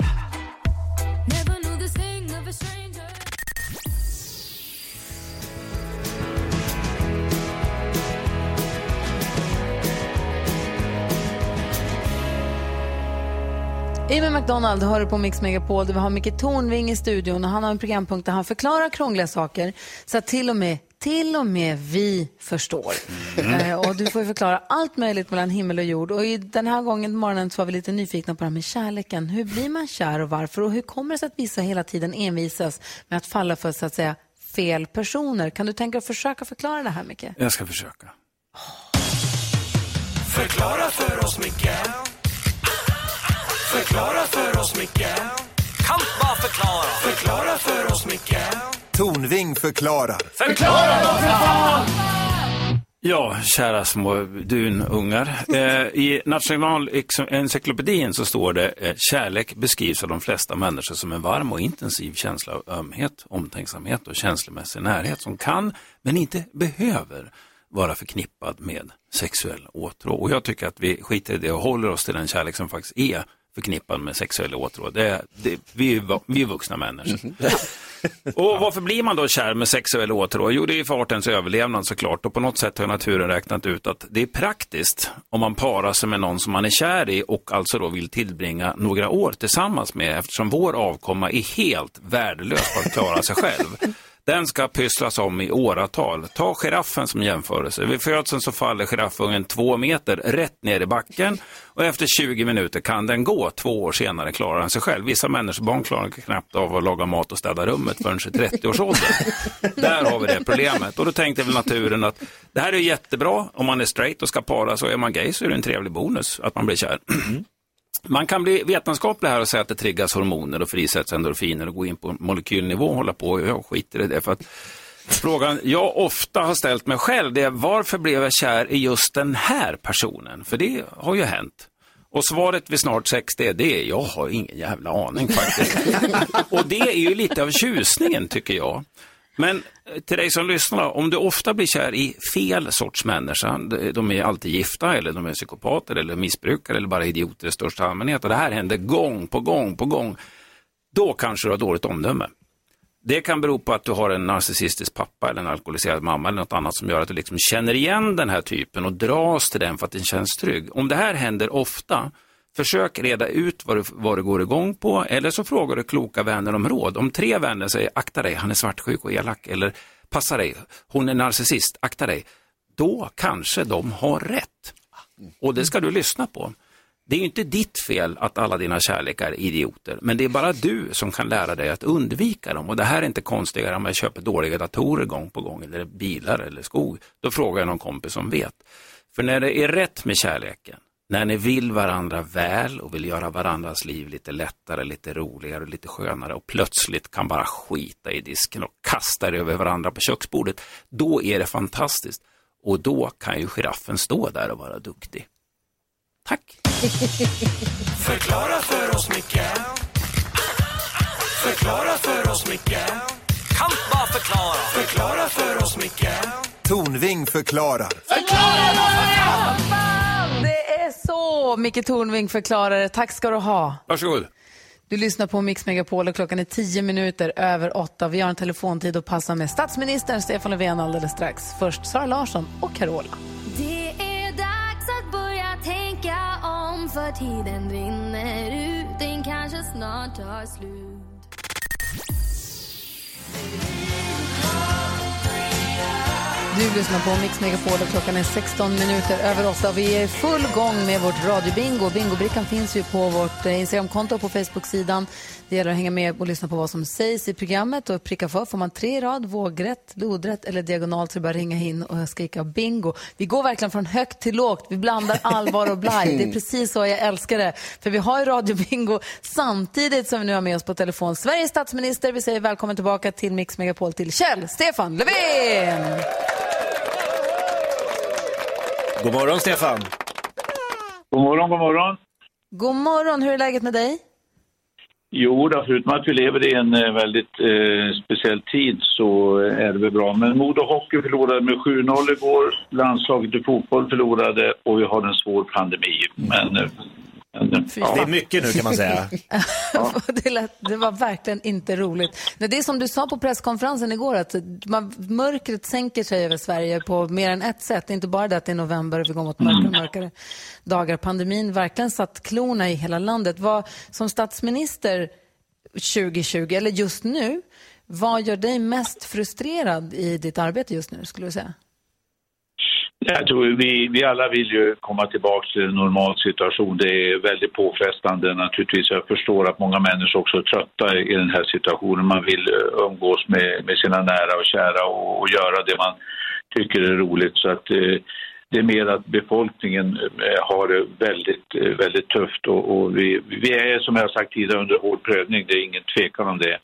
Amy McDonald hör på Mix Megapol där vi har Micke Tornving i studion och han har en programpunkt där han förklarar krångliga saker så att till och med, till och med vi förstår. Eh, och du får förklara allt möjligt mellan himmel och jord. Och i den här gången morgonen så var vi lite nyfikna på det här med kärleken. Hur blir man kär och varför? Och hur kommer det sig att vissa hela tiden envisas med att falla för så att säga fel personer? Kan du tänka dig att försöka förklara det här Micke? Jag ska försöka. Förklara för oss, Micke Förklara för oss, Micke Kan bara förklara Förklara för oss, Micke Tornving förklarar. Förklara då, för fan! Ja, kära små dunungar. Eh, I Nationalencyklopedin så står det eh, kärlek beskrivs av de flesta människor som en varm och intensiv känsla av ömhet, omtänksamhet och känslomässig närhet som kan, men inte behöver, vara förknippad med sexuell åtrå. Och jag tycker att vi skiter i det och håller oss till den kärlek som faktiskt är förknippad med sexuell åtrå. Det, det, vi, är vi är vuxna människor. Och varför blir man då kär med sexuell åtrå? Jo, det är för artens överlevnad såklart. Och på något sätt har naturen räknat ut att det är praktiskt om man parar sig med någon som man är kär i och alltså då vill tillbringa några år tillsammans med eftersom vår avkomma är helt värdelös på att klara sig själv. Den ska pysslas om i åratal. Ta giraffen som jämförelse. Vid födseln så faller giraffungen två meter rätt ner i backen och efter 20 minuter kan den gå. Två år senare klarar den sig själv. Vissa människobarn klarar knappt av att laga mat och städa rummet förrän i 30-årsåldern. Där har vi det problemet. Och då tänkte väl naturen att det här är jättebra om man är straight och ska para så är man gay så är det en trevlig bonus att man blir kär. Man kan bli vetenskaplig här och säga att det triggas hormoner och frisätts endorfiner och gå in på molekylnivå och hålla på. Jag skiter i det. För att frågan jag ofta har ställt mig själv det är varför blev jag kär i just den här personen? För det har ju hänt. Och svaret vid snart sex det är det. Jag har ingen jävla aning faktiskt. och det är ju lite av tjusningen tycker jag. Men eh, till dig som lyssnar, om du ofta blir kär i fel sorts människa, de- de är alltid gifta eller de är psykopater eller missbrukare eller bara idioter i största allmänhet och det här händer gång på gång på gång, då kanske du har dåligt omdöme. Det kan bero på att du har en narcissistisk pappa eller en alkoholiserad mamma eller något annat som gör att du liksom känner igen den här typen och dras till den för att den känns trygg. Om det här händer ofta, Försök reda ut vad du, vad du går igång på eller så frågar du kloka vänner om råd. Om tre vänner säger akta dig, han är svartsjuk och elak eller passa dig, hon är narcissist, akta dig. Då kanske de har rätt. Och det ska du lyssna på. Det är ju inte ditt fel att alla dina kärlekar är idioter, men det är bara du som kan lära dig att undvika dem. Och det här är inte konstigare om jag köper dåliga datorer gång på gång, eller bilar eller skog. Då frågar jag någon kompis som vet. För när det är rätt med kärleken, när ni vill varandra väl och vill göra varandras liv lite lättare, lite roligare och lite skönare och plötsligt kan bara skita i disken och kasta er över varandra på köksbordet, då är det fantastiskt. Och då kan ju giraffen stå där och vara duktig. Tack! Förklara för oss, Micke Förklara för oss, Micke Kan bara förklara Förklara för oss, Micke Tornving förklarar. Det är Micke Tornving förklarar det. Tack ska du ha. Varsågod. Du lyssnar på Mix Megapol och klockan är tio minuter över åtta. Vi har en telefontid att passa med statsministern Stefan Löfven alldeles strax. Först Sara Larsson och Carola. Det är dags att börja tänka om för tiden rinner ut Den kanske snart tar slut du lyssnar på Mix Megapol och klockan är 16 minuter över 8. Vi är i full gång med vårt radiobingo. Bingobrickan finns ju på vårt eh, Instagramkonto och på Facebook-sidan. Det gäller att hänga med och lyssna på vad som sägs i programmet och pricka för. Får man tre i rad, vågrätt, lodrätt eller diagonalt så är det bara ringa in och skrika bingo. Vi går verkligen från högt till lågt. Vi blandar allvar och blaj. Det är precis så jag älskar det. För vi har ju radiobingo samtidigt som vi nu har med oss på telefon Sveriges statsminister. Vi säger välkommen tillbaka till Mix Megapol till Kjell Stefan Löfven! God morgon Stefan. God morgon, god morgon. God morgon, hur är läget med dig? Jo, då, förutom att vi lever i en eh, väldigt eh, speciell tid så är det väl bra. Men Modo Hockey förlorade med 7-0 igår. Landslaget i fotboll förlorade och vi har en svår pandemi. Men, eh, men eh, ja. Det är mycket nu kan man säga. det, lät, det var verkligen inte roligt. Det är som du sa på presskonferensen igår, att man, mörkret sänker sig över Sverige på mer än ett sätt. Det är inte bara det att det är november och vi går mot mörkare och mörkare dagar. Pandemin verkligen satt klorna i hela landet. Vad, som statsminister 2020, eller just nu, vad gör dig mest frustrerad i ditt arbete just nu, skulle du säga? Jag tror vi, vi alla vill ju komma tillbaka till en normal situation. Det är väldigt påfrestande naturligtvis. Jag förstår att många människor också är trötta i den här situationen. Man vill eh, umgås med, med sina nära och kära och, och göra det man tycker är roligt. Så att eh, det är mer att befolkningen eh, har det väldigt, eh, väldigt tufft och, och vi, vi är som jag har sagt tidigare under hård prövning. Det är ingen tvekan om det.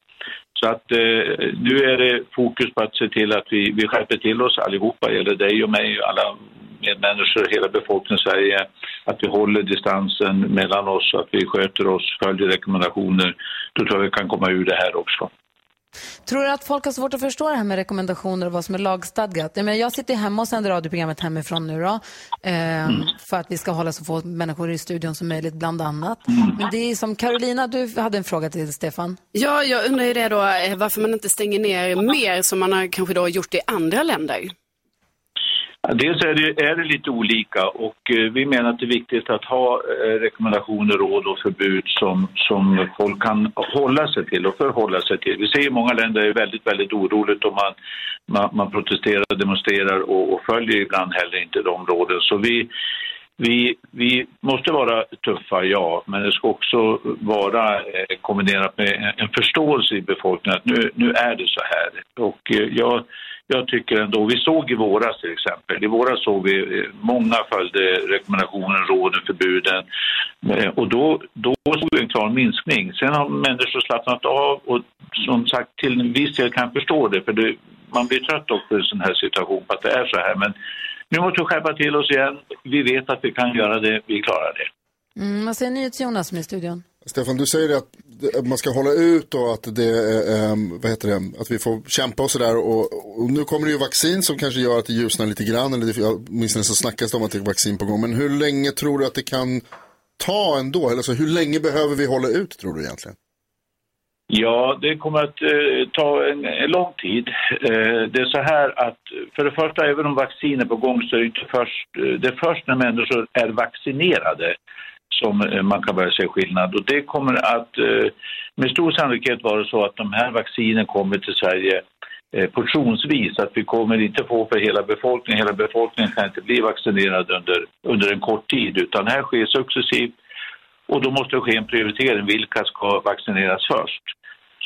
Så att eh, nu är det fokus på att se till att vi, vi skärper till oss allihopa, eller dig och mig, alla medmänniskor, hela befolkningen i Sverige, att vi håller distansen mellan oss, att vi sköter oss, följer rekommendationer. Då tror jag vi kan komma ur det här också. Tror du att folk har svårt att förstå det här med rekommendationer och vad som är lagstadgat? Jag, menar, jag sitter hemma och sänder radioprogrammet hemifrån nu då, eh, för att vi ska hålla så få människor i studion som möjligt, bland annat. Men det är som Carolina, du hade en fråga till Stefan. Ja, jag undrar ju det då, eh, varför man inte stänger ner mer som man har kanske då gjort i andra länder. Dels är det, är det lite olika och eh, vi menar att det är viktigt att ha eh, rekommendationer, råd och förbud som, som folk kan hålla sig till och förhålla sig till. Vi ser i många länder är det väldigt, väldigt oroligt och man, man, man protesterar, demonstrerar och, och följer ibland heller inte de råden. Så vi, vi, vi måste vara tuffa, ja, men det ska också vara eh, kombinerat med en, förståelse i befolkningen att nu, nu är det så här. Och eh, jag, jag tycker ändå, vi såg i våras till exempel, i våras såg vi eh, många följde rekommendationer, råden, förbuden och då, då såg vi en klar minskning. Sen har människor slappnat av och som sagt till en viss del kan jag förstå det för det, man blir trött också i en sån här situation på att det är så här. Men nu måste vi skärpa till oss igen. Vi vet att vi kan göra det, vi klarar det. Mm, vad säger NyhetsJonas som är i studion? Stefan, du säger att man ska hålla ut och att det är, ehm, vad heter det, att vi får kämpa och sådär. Och, och nu kommer det ju vaccin som kanske gör att det ljusnar lite grann, eller det, åtminstone så snackas det om att det är vaccin på gång. Men hur länge tror du att det kan ta ändå? Eller så, hur länge behöver vi hålla ut tror du egentligen? Ja, det kommer att eh, ta en, en lång tid. Eh, det är så här att för det första, även om vaccin är på gång så är det inte först, eh, det är först när människor är vaccinerade som eh, man kan börja se skillnad. Och det kommer att eh, med stor sannolikhet vara så att de här vaccinen kommer till Sverige eh, portionsvis. Att vi kommer inte få för hela befolkningen. Hela befolkningen kan inte bli vaccinerad under, under en kort tid utan det här sker successivt. Och då måste det ske en prioritering. Vilka ska vaccineras först?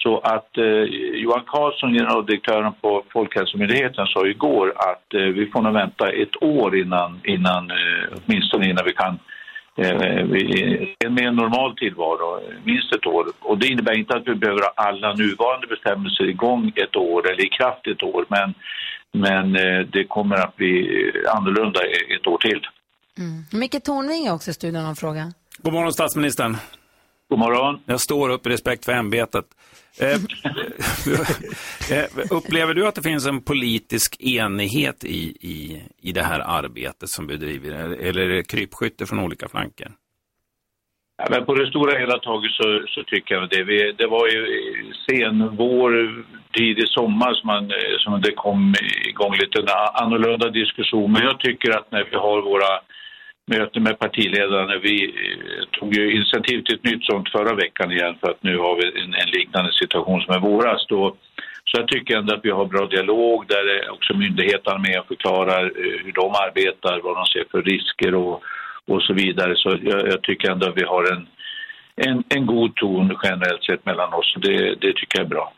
Så att eh, Johan Carlsson, generaldirektören på Folkhälsomyndigheten, sa igår att eh, vi får nog vänta ett år innan, innan eh, åtminstone innan vi kan eh, vi- en mer normal tillvaro, minst ett år. Och det innebär inte att vi behöver ha alla nuvarande bestämmelser igång ett år eller i kraft ett år, men, men eh, det kommer att bli annorlunda ett år till. Mm. Micke Tornving är också i studion och en fråga. God morgon statsministern. God morgon. Jag står upp i respekt för ämbetet. Eh, eh, upplever du att det finns en politisk enighet i, i, i det här arbetet som bedriver, eller är det krypskytte från olika flanker? Ja, men på det stora hela taget så, så tycker jag det. Vi, det var ju sen vår, tidig sommar som, man, eh, som det kom igång lite annorlunda diskussion. Men jag tycker att när vi har våra möte med partiledarna, vi eh, tog ju initiativ till ett nytt sånt förra veckan igen för att nu har vi en, en liknande situation som i våras. Då, så jag tycker ändå att vi har bra dialog där eh, också myndigheterna med och förklarar eh, hur de arbetar, vad de ser för risker och, och så vidare. Så jag, jag tycker ändå att vi har en, en, en god ton generellt sett mellan oss. och Det, det tycker jag är bra.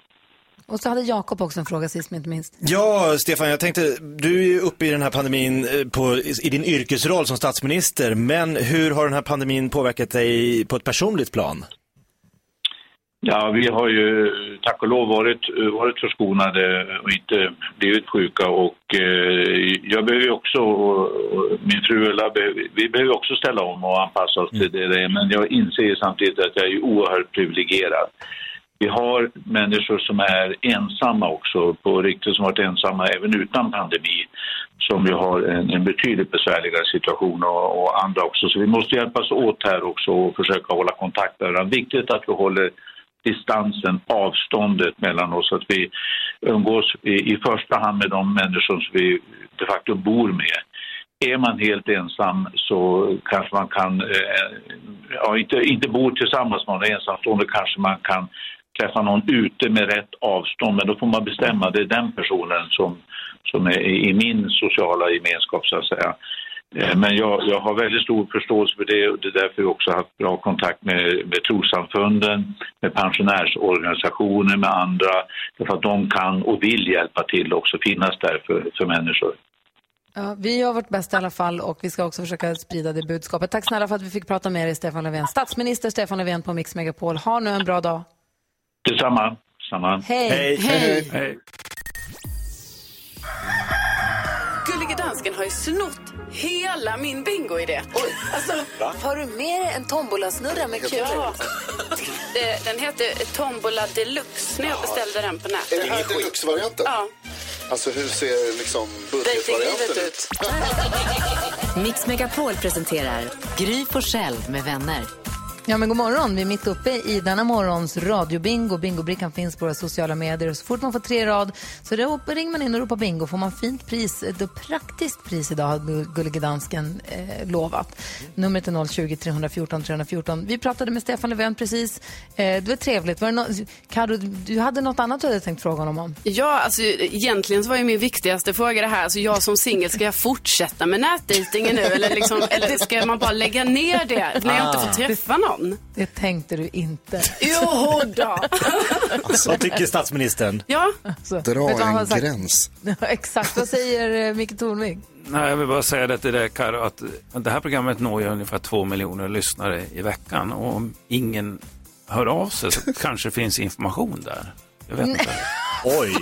Och så hade Jakob också en fråga sist men inte minst. Ja, Stefan, jag tänkte, du är ju uppe i den här pandemin eh, på, i din yrkesroll som statsminister, men hur har den här pandemin påverkat dig på ett personligt plan? Ja, vi har ju tack och lov varit, varit förskonade och inte blivit sjuka och eh, jag behöver ju också, och, min fru Ulla, behöver- vi behöver också ställa om och anpassa oss till det det. Men jag inser samtidigt att jag är oerhört privilegierad. Vi har människor som är ensamma också, på riktigt som varit ensamma även utan pandemi, som ju har en, en betydligt besvärligare situation och, och andra också. Så vi måste hjälpas åt här också och försöka hålla kontakt med varandra. Viktigt att vi håller distansen, avståndet mellan oss, att vi umgås i, i första hand med de människor som vi de facto bor med. Är man helt ensam så kanske man kan, eh, ja, inte, inte bo tillsammans med någon ensamstående, kanske man kan träffa någon ute med rätt avstånd, men då får man bestämma, det är den personen som, som är i min sociala gemenskap så att säga. Eh, men jag, jag har väldigt stor förståelse för det och det är därför vi också har haft bra kontakt med, med trossamfunden, med pensionärsorganisationer, med andra. Därför att de kan och vill hjälpa till också finnas där för, för människor. Ja, vi gör vårt bästa i alla fall och vi ska också försöka sprida det budskapet. Tack snälla för att vi fick prata med dig, Stefan Löfven. Statsminister Stefan Löfven på Mix Megapol. Ha nu en bra dag. Detsamma. Samma. Hej. Hej. Hej. Gullige dansken har ju snott hela min bingoidé. Alltså, Har du med dig en tombolasnurra med Ja. Det- Den heter Tombola Deluxe när jag beställde den på nätet. Är det deluxe-varianten? Ja. Alltså hur ser liksom budgetvarianten ut? Mix Megapol presenterar Gry Forssell med vänner. Ja, men god morgon. Vi är mitt uppe i denna morgons radiobingo. Bingobrickan finns på våra sociala medier. Och så fort man får tre rad så ringer man in och ropar bingo får man fint pris. Ett praktiskt pris idag har Gu- Gullige Dansken eh, lovat. Numret är 020 314 314. Vi pratade med Stefan Löfven precis. Eh, det var trevligt. Var det no- Karo, du hade något annat du hade tänkt fråga honom om? Ja, alltså egentligen så var ju min viktigaste fråga det här. Alltså jag som singel, ska jag fortsätta med nätdejtingen nu? Eller, liksom, eller ska man bara lägga ner det när jag inte får träffa någon? Det tänkte du inte. Jo då. Vad tycker statsministern? Ja. Alltså, Dra en sagt? gräns. Ja, Exakt. Vad säger eh, Micke Tornving? Nej, jag vill bara säga det till dig, Karo, att det här programmet når ju ungefär två miljoner lyssnare i veckan och om ingen hör av sig så kanske finns information där. Jag vet inte. Oj!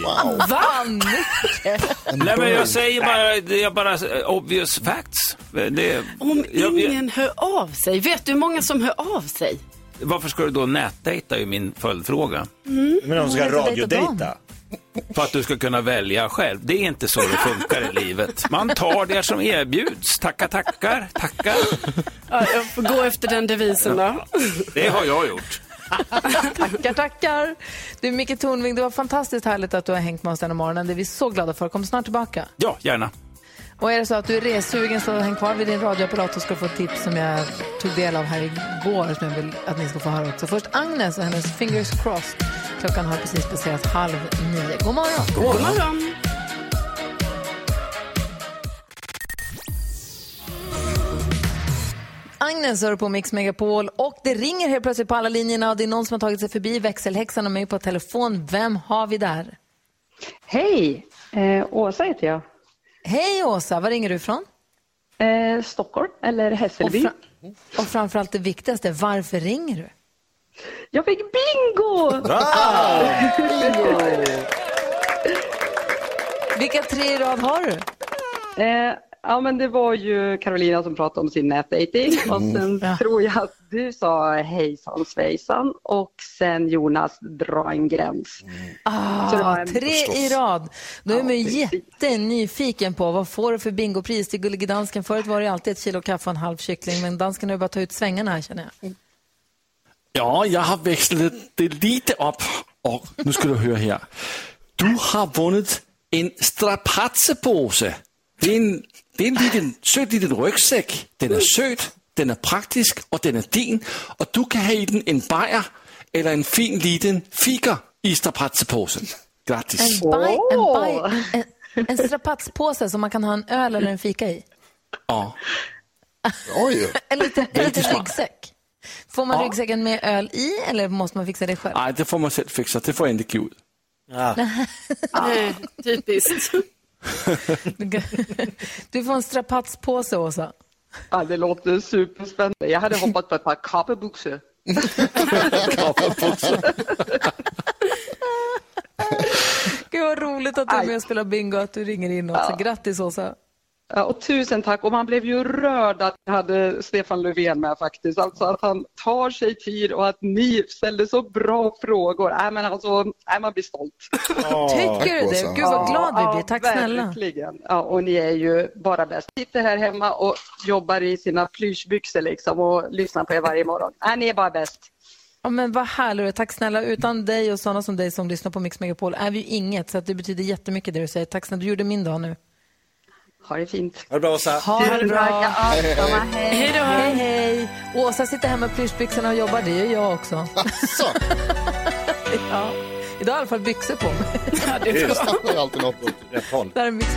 Va? Nej, men jag säger bara, det är bara eh, obvious facts. Det, Om jag- jag- ingen hör av sig, vet du hur många som hör av sig? varför ska du då nätdejta är min följdfråga. Men de ska radiodejta? För att du ska kunna välja själv. Det är inte så det funkar i livet. Man tar det som erbjuds. Tackar, tackar, tackar. Ja, jag får gå efter den devisen då. Det har jag gjort. Tackar, tackar. Du, Micke Tornving, det var fantastiskt härligt att du har hängt med oss den här morgonen. Det är vi så glada för. Kom snart tillbaka. Ja, gärna. Och är det så att du är ressugen så häng kvar vid din radioapparat så ska få ett tips som jag tog del av här igår som jag vill att ni ska få höra också. Först Agnes och hennes Fingers Crossed. Klockan har precis passerat halv nio. God morgon! God morgon. Agnes hör på Mix Megapol och det ringer helt plötsligt på alla linjerna och det är någon som har tagit sig förbi växelhäxan och mig på telefon. Vem har vi där? Hej! Eh, Åsa heter jag. Hej Åsa, var ringer du ifrån? Eh, Stockholm, eller Hässelby. Och, fra- och framförallt det viktigaste, varför ringer du? Jag fick bingo! Vilka tre i rad har du? Eh, ja, men det var ju Carolina som pratade om sin nätdating och sen tror jag att du sa hejsan svejsan och sen Jonas dra en gräns. Var Ah, en- tre i rad. Då är man ju jättenyfiken på vad får du för bingopris till Gullige Dansken. Förut var det alltid ett kilo kaffe och en halv kyckling, men dansken har ju bara tagit ut svängarna här känner jag. Ja, jag har växlat det lite upp och nu ska du höra här. Du har vunnit en strapatsepåse. Det är en, det är en liten, söt liten ryggsäck. Den är söt, den är praktisk och den är din. Och du kan ha i den en bajer eller en fin liten fika i strapatsepåsen. Grattis! En, baj, en, baj, en, en, strapatspåse som man kan ha en öl eller en fika i. Ja. Oj! En liten, en liten ryggsäck. Får man Ja. ryggsäcken med öl i eller måste man fixa det själv? Nej, det får man själv fixa. Det får jag inte Gud. Nej, typiskt. Du får en strapatspåse, Åsa. Ja, det låter superspännande. Jag hade hoppat på ett par kappebyxor. Gud vad roligt att du är med och spelar bingo och att du ringer in också. Grattis Åsa. Ja, och tusen tack. Och man blev ju rörd att jag hade Stefan Löfven med faktiskt. Alltså att han tar sig tid och att ni ställde så bra frågor. Nej, men alltså, nej, man blir stolt. Tycker du det? Gud vad glad vi blir. Tack snälla. Verkligen. Ja, och ni är ju bara bäst. Sitter här hemma och jobbar i sina plyschbyxor liksom och lyssnar på er varje morgon. Nej, ni är bara bäst. Ja, men vad härligt. Tack snälla. Utan dig och sådana som dig som lyssnar på Mix Megapol är vi ju inget. Så att det betyder jättemycket det du säger. Tack snälla. Du gjorde min dag nu. Ha det fint. Ha det bra Åsa. Ha det bra. Ja, samma. Hej. Hej då. Hej, hej. Åsa sitter hemma med plyschbyxorna och jobbar. Det gör jag också. ja. Idag har jag i alla fall byxor på mig. Ja, det är bra. Det är alltid något åt rätt håll. Där är Mix.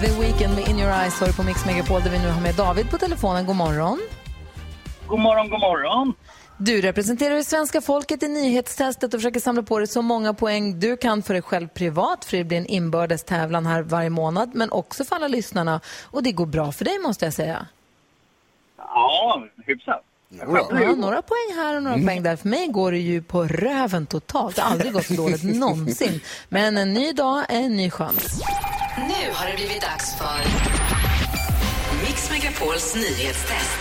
The Weeknd med In Your Eyes hör på Mix Megapol där vi nu har med David på telefonen. God morgon. God morgon, god morgon. Du representerar ju svenska folket i nyhetstestet och försöker samla på dig så många poäng du kan för dig själv privat, för det blir en inbördes tävlan här varje månad, men också för alla lyssnarna. Och det går bra för dig måste jag säga. Ja, hyfsat. Ja, några poäng här och några poäng där. För mig går det ju på röven totalt. Det har aldrig gått så dåligt någonsin. Men en ny dag är en ny chans. Nu har det blivit dags för Mix Megapols nyhetstest.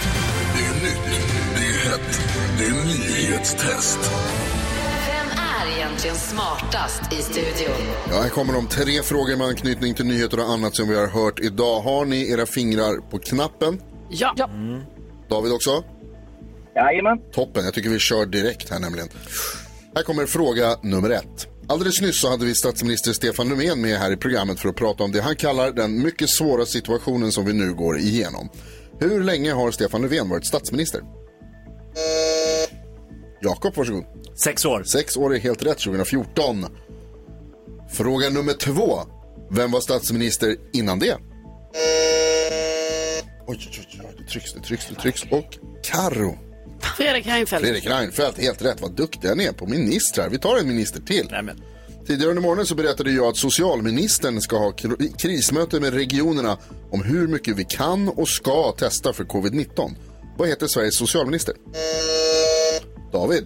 Det är nytt, det är hett, det är nyhetstest. Vem är egentligen smartast i studion? Ja, här kommer de tre frågor med anknytning till nyheter och annat som vi har hört idag. Har ni era fingrar på knappen? Ja. ja. David också? Jajamän. Toppen, jag tycker vi kör direkt här nämligen. Här kommer fråga nummer ett. Alldeles nyss så hade vi statsminister Stefan Löfven med här i programmet för att prata om det han kallar den mycket svåra situationen som vi nu går igenom. Hur länge har Stefan Löfven varit statsminister? Jakob, varsågod. Sex år. Sex år är helt rätt, 2014. Fråga nummer två. Vem var statsminister innan det? Oj, oj, oj, oj, det trycks, det trycks, det trycks. Och Karo. Fredrik Reinfeldt. Fredrik Reinfeldt, helt rätt. Vad duktiga ni är på ministrar. Vi tar en minister till. Tidigare under morgonen så berättade jag att socialministern ska ha kr- krismöte med regionerna om hur mycket vi kan och ska testa för covid-19. Vad heter Sveriges socialminister? David?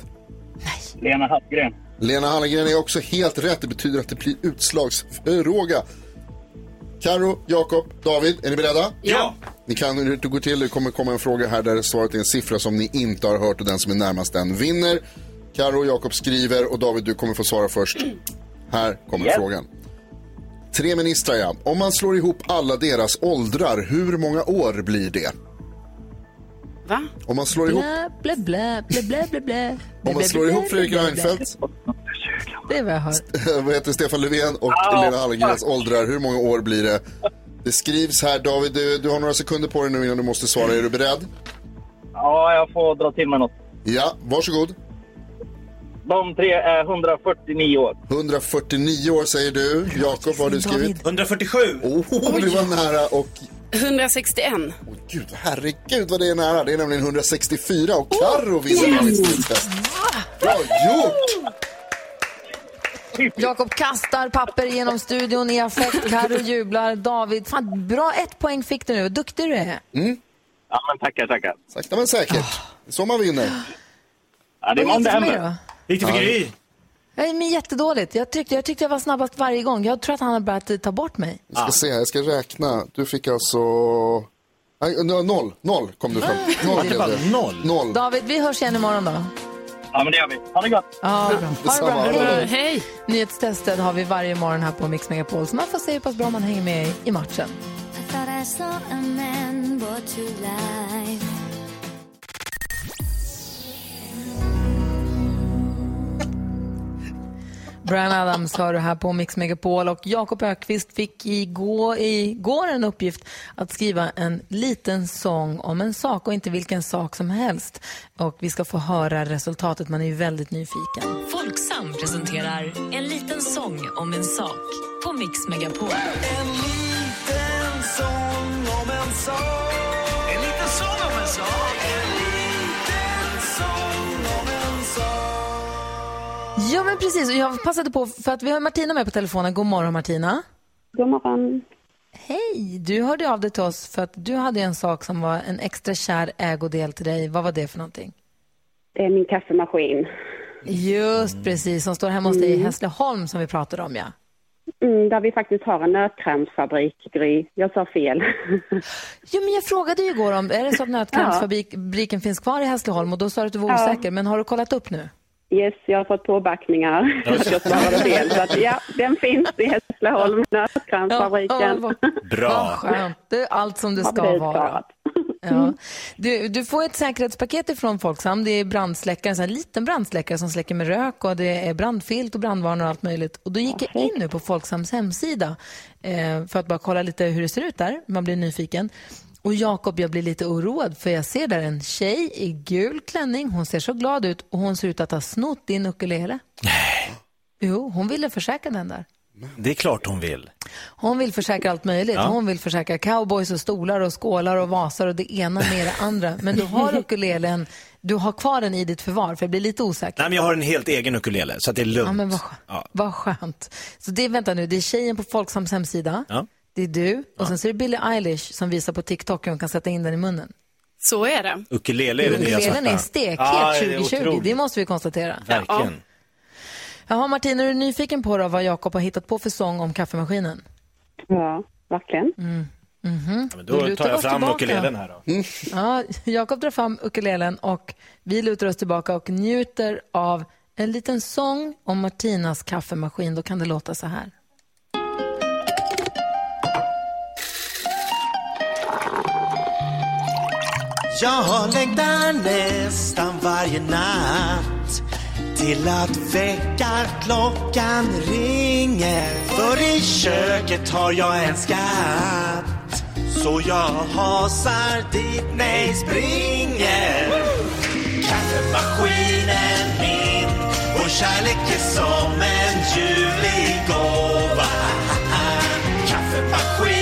Lena Hallgren. Lena Hallengren är också helt rätt. Det betyder att det blir utslagsfråga. Karo, Jakob, David, är ni beredda? Ja. Ni kan hur det går till. Det kommer komma en fråga här där svaret är en siffra som ni inte har hört och den som är närmast den vinner. Karo och Jakob skriver och David, du kommer få svara först. Här kommer Yes. frågan. Tre ministrar, ja. Om man slår ihop alla deras åldrar, hur många år blir det? Va? Om man slår ihop, Blä, blä, blä, blä, blä, blä, om man slår ihop Fredrik Reinfeldt, Det är vad jag hör. vad heter Stefan Löfven och Lena Hallengrens åldrar, hur många år blir det? Det skrivs här, David, du, du har några sekunder på dig nu innan du måste svara. Är du beredd? Ja, jag får dra till med något. Ja, varsågod. De tre är 149 år. 149 år säger du. Jakob, vad har du skrivit? 147. Oh, det var nära och 161. Gud, herregud vad det är nära. Det är nämligen 164 och Carro vinner dagens nyhetstest. Bra gjort! Jakob kastar papper genom studion i affekt. Carro jublar. David, fan, bra ett poäng fick du nu. Vad duktig du är. Mm. Ja, men tackar, tackar. Sakta men säkert. Det är så man vinner. Ja, det är imorgon gick det för mig händer. då? Gick det för Ja. Gry? Jag är men jättedåligt. Jag tyckte, jag tyckte jag var snabbast varje gång. Jag tror att han har börjat eh, ta bort mig. Vi ska se, jag ska räkna. Du fick alltså... Nej, no- noll. Noll kom du fram. Noll Det är blev bara det. noll. Noll. David, vi hörs igen imorgon då. Ja, men det gör vi. Ha det gott! Ja, bra. Ha det bra. Ha det bra. Hej. Nyhetstestet har vi varje morgon här på Mix Megapol. Så man får se hur pass bra man hänger med i- i matchen. I Brian Adams hör du här på Mix Megapol och Jakob Ökvist fick igår, igår en uppgift att skriva en liten sång om en sak och inte vilken sak som helst. Och vi ska få höra resultatet, man är ju väldigt nyfiken. Folksam presenterar En liten sång om en sak på Mix Megapol. En liten sång om en sak. En liten sång om en sak. Ja men precis, jag passade på för att vi har Martina med på telefonen. God morgon Martina. God morgon. Hej, du hörde av dig till oss för att du hade en sak som var en extra kär ägodel till dig. Vad var det för någonting? Det är min kaffemaskin. Just precis, som står hemma hos dig i Hässleholm som vi pratade om ja. Mm, där vi faktiskt har en nötkrämsfabrik, Gry. Jag sa fel. Jo, men jag frågade ju igår om, är det så att nötkrämsfabriken finns kvar i Hässleholm och då sa du att du var Ja. osäker, men har du kollat upp nu? Yes, jag har fått påbackningar att jag svarade fel. Så att, ja, den finns i Hässleholm, nötkrämsfabriken. Ja, Bra. Skönt, det är allt som det ska vara. Ja. Du, du får ett säkerhetspaket ifrån Folksam. Det är brandsläckare, en sån liten brandsläckare som släcker med rök och det är brandfilt och brandvarnare och allt möjligt. Och då gick jag in nu på Folksams hemsida eh, för att bara kolla lite hur det ser ut där. Man blir nyfiken. Och Jakob, jag blir lite oroad för jag ser där en tjej i gul klänning. Hon ser så glad ut och hon ser ut att ha snott din ukulele. Nej. Jo, hon ville försäkra den där. Det är klart hon vill. Hon vill försäkra allt möjligt. Ja. Hon vill försäkra cowboys och stolar och skålar och vasar och det ena med det andra. Men du har ukulelen, du har kvar den i ditt förvar för jag blir lite osäker. Nej, men jag har en helt egen ukulele, så det är lugnt. Ja, men vad, skönt. Ja. vad skönt. Så det, vänta nu, det är tjejen på Folksams hemsida. Ja. Det är du och sen så är det Billie Eilish som visar på TikTok hur hon kan sätta in den i munnen. Så är det. Ukulele är det nya Ukulelen är stekhet Ja, det är 2020, otroligt. det måste vi konstatera. Verkligen. Jaha Martin, är du nyfiken på då vad Jakob har hittat på för sång om kaffemaskinen? Ja, verkligen. Mhm. Ja, men Då tar jag oss fram tillbaka. ukulelen här då. Ja, Jakob drar fram ukulelen och vi lutar oss tillbaka och njuter av en liten sång om Martinas kaffemaskin. Då kan det låta så här. Jag längtar nästan varje natt till att väckarklockan ringer. För i köket har jag en skatt. Så jag hasar dit, nej springer. Kaffemaskinen min, vår kärlek är som en ljuvlig gåva. Kaffemaskinen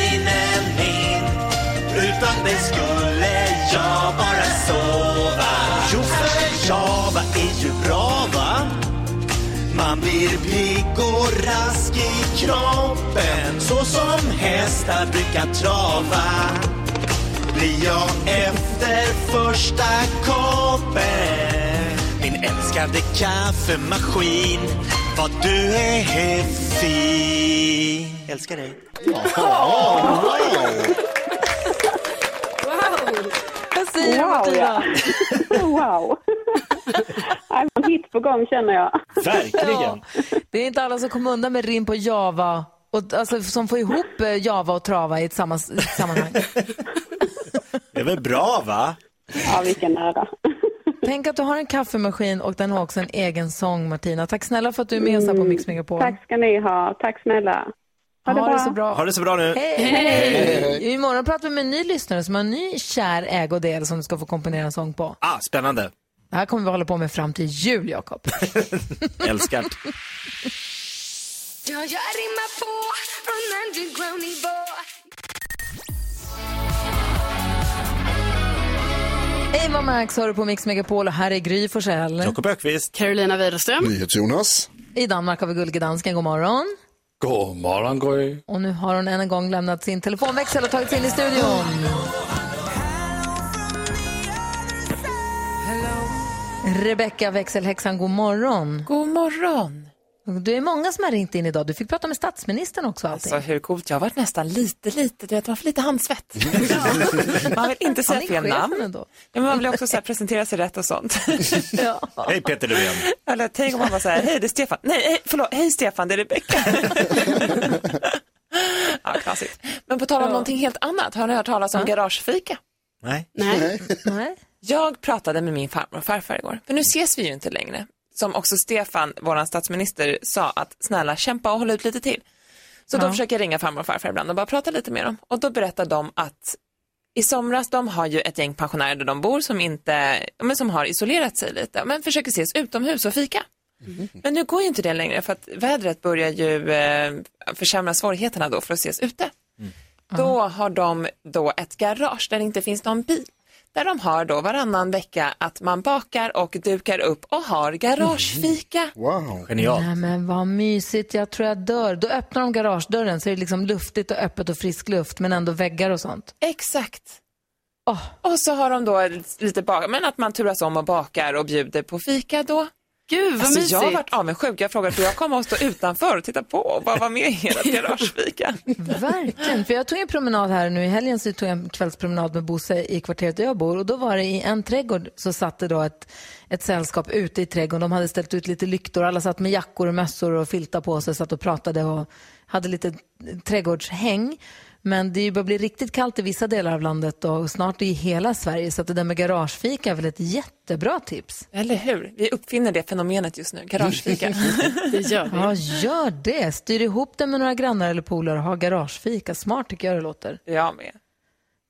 blir pigg och rask i kroppen. Så som hästar brukar trava. Blir jag efter första koppen. Min älskade kaffemaskin. Vad du är fin. Älskar dig. Vad säger du Wow, Martina? ja. Wow. En hit på gång känner jag. Ja, det är inte alla som kommer undan med rim på Java, och, alltså, som får ihop eh, Java och trava i ett, samma, i ett sammanhang. Det är väl bra va? Ja, vilken ära. Tänk att du har en kaffemaskin och den har också en egen sång, Martina. Tack snälla för att du är med oss här på Mix Megapol. Tack ska ni ha. Tack snälla. Ha det, bra. så bra. Ha det så bra nu. Hej! Hej! Imorgon pratar vi med en ny lyssnare som har en ny kär ägodel som du ska få komponera en sång på. Ah, spännande. Det här kommer vi hålla på med fram till jul, Jakob. Älskar. Ja, jag rimmar på från underground nivå Ava Max hör du på Mix Megapol och här är Gry Forssell. Jakob Ökvist. Carolina Widerström. Jonas. I Danmark har vi Gullige Dansken, god morgon. God morgon, Gry. Och nu har hon än en gång lämnat sin telefonväxel och tagit sig in i studion. Rebecka växelhäxan, god morgon. God morgon. Du är många som har ringt in idag. Du fick prata med statsministern också. Allting. Alltså hur coolt, jag har varit nästan lite, lite, du vet man får lite handsvett. man vill inte säga fel namn. Ja, men man vill också så här, presentera sig rätt och sånt. Hej Peter Löfven. Eller tänk om man var så här, hej det är Stefan, nej hej, förlåt, hej Stefan, det är Rebecka. ja, knasigt. Men på tal om någonting helt annat, har ni hört talas om garagefika? Nej. Nej. Nej. Jag pratade med min farmor och farfar igår, för nu ses vi ju inte längre. Som också Stefan, vår statsminister, sa att snälla kämpa och hålla ut lite till. Så då Ja. försöker jag ringa farmor och farfar ibland och bara prata lite med dem. Och då berättar de att i somras, de har ju ett gäng pensionärer där de bor som inte, men som har isolerat sig lite, men försöker ses utomhus och fika. Men nu går ju inte det längre för att vädret börjar ju eh, försämra svårigheterna då för att ses ute. Då har de då ett garage där det inte finns någon bil. Där de har då varannan vecka att man bakar och dukar upp och har garagefika. Wow. Genialt. Nej men vad mysigt, jag tror jag dör. Då öppnar de garagedörren så är det liksom luftigt och öppet och frisk luft men ändå väggar och sånt. Exakt. Och så har de då lite bak, men att man turas om och bakar och bjuder på fika då. Gud vad Alltså, jag har mysigt. varit avundsjuk. Jag frågade, får jag komma och stå utanför och titta på och bara vara med i ert garagefika? Verkligen, för jag tog en promenad här nu i helgen så tog jag en kvällspromenad med Bosse i kvarteret där jag bor och då var det i en trädgård så satt det då ett, ett sällskap ute i trädgården. De hade ställt ut lite lyktor, alla satt med jackor och mössor och filtar på sig, satt och pratade och hade lite trädgårdshäng. Men det börjar bli riktigt kallt i vissa delar av landet och snart i hela Sverige så att det där med garagefika är väl ett jättebra tips. Eller hur? Vi uppfinner det fenomenet just nu, garagefika. Det gör vi. Ja, gör det. Styr ihop det med några grannar eller polare och ha garagefika. Smart tycker jag det låter. Jag med.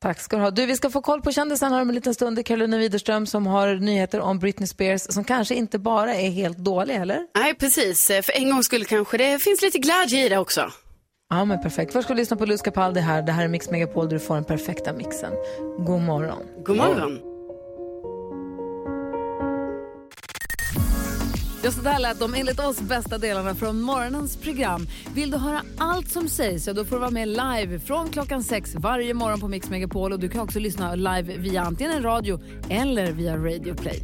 Tack ska du ha. Du, vi ska få koll på kändisen här om en liten stund. Det är Carolina Widerström som har nyheter om Britney Spears som kanske inte bara är helt dålig, eller? Nej, precis. För en gång skulle kanske det finns lite glädje i det också. Ja, men perfekt. Först ska du lyssna på Luz Capaldi här. Det här är Mix Megapol där du får den perfekta mixen. God morgon. God morgon. Ja, så där lät de enligt oss bästa delarna från morgonens program. Vill du höra allt som sägs så då får du vara med live från klockan sex varje morgon på Mix Megapol. Och du kan också lyssna live via antingen radio eller via Radio Play.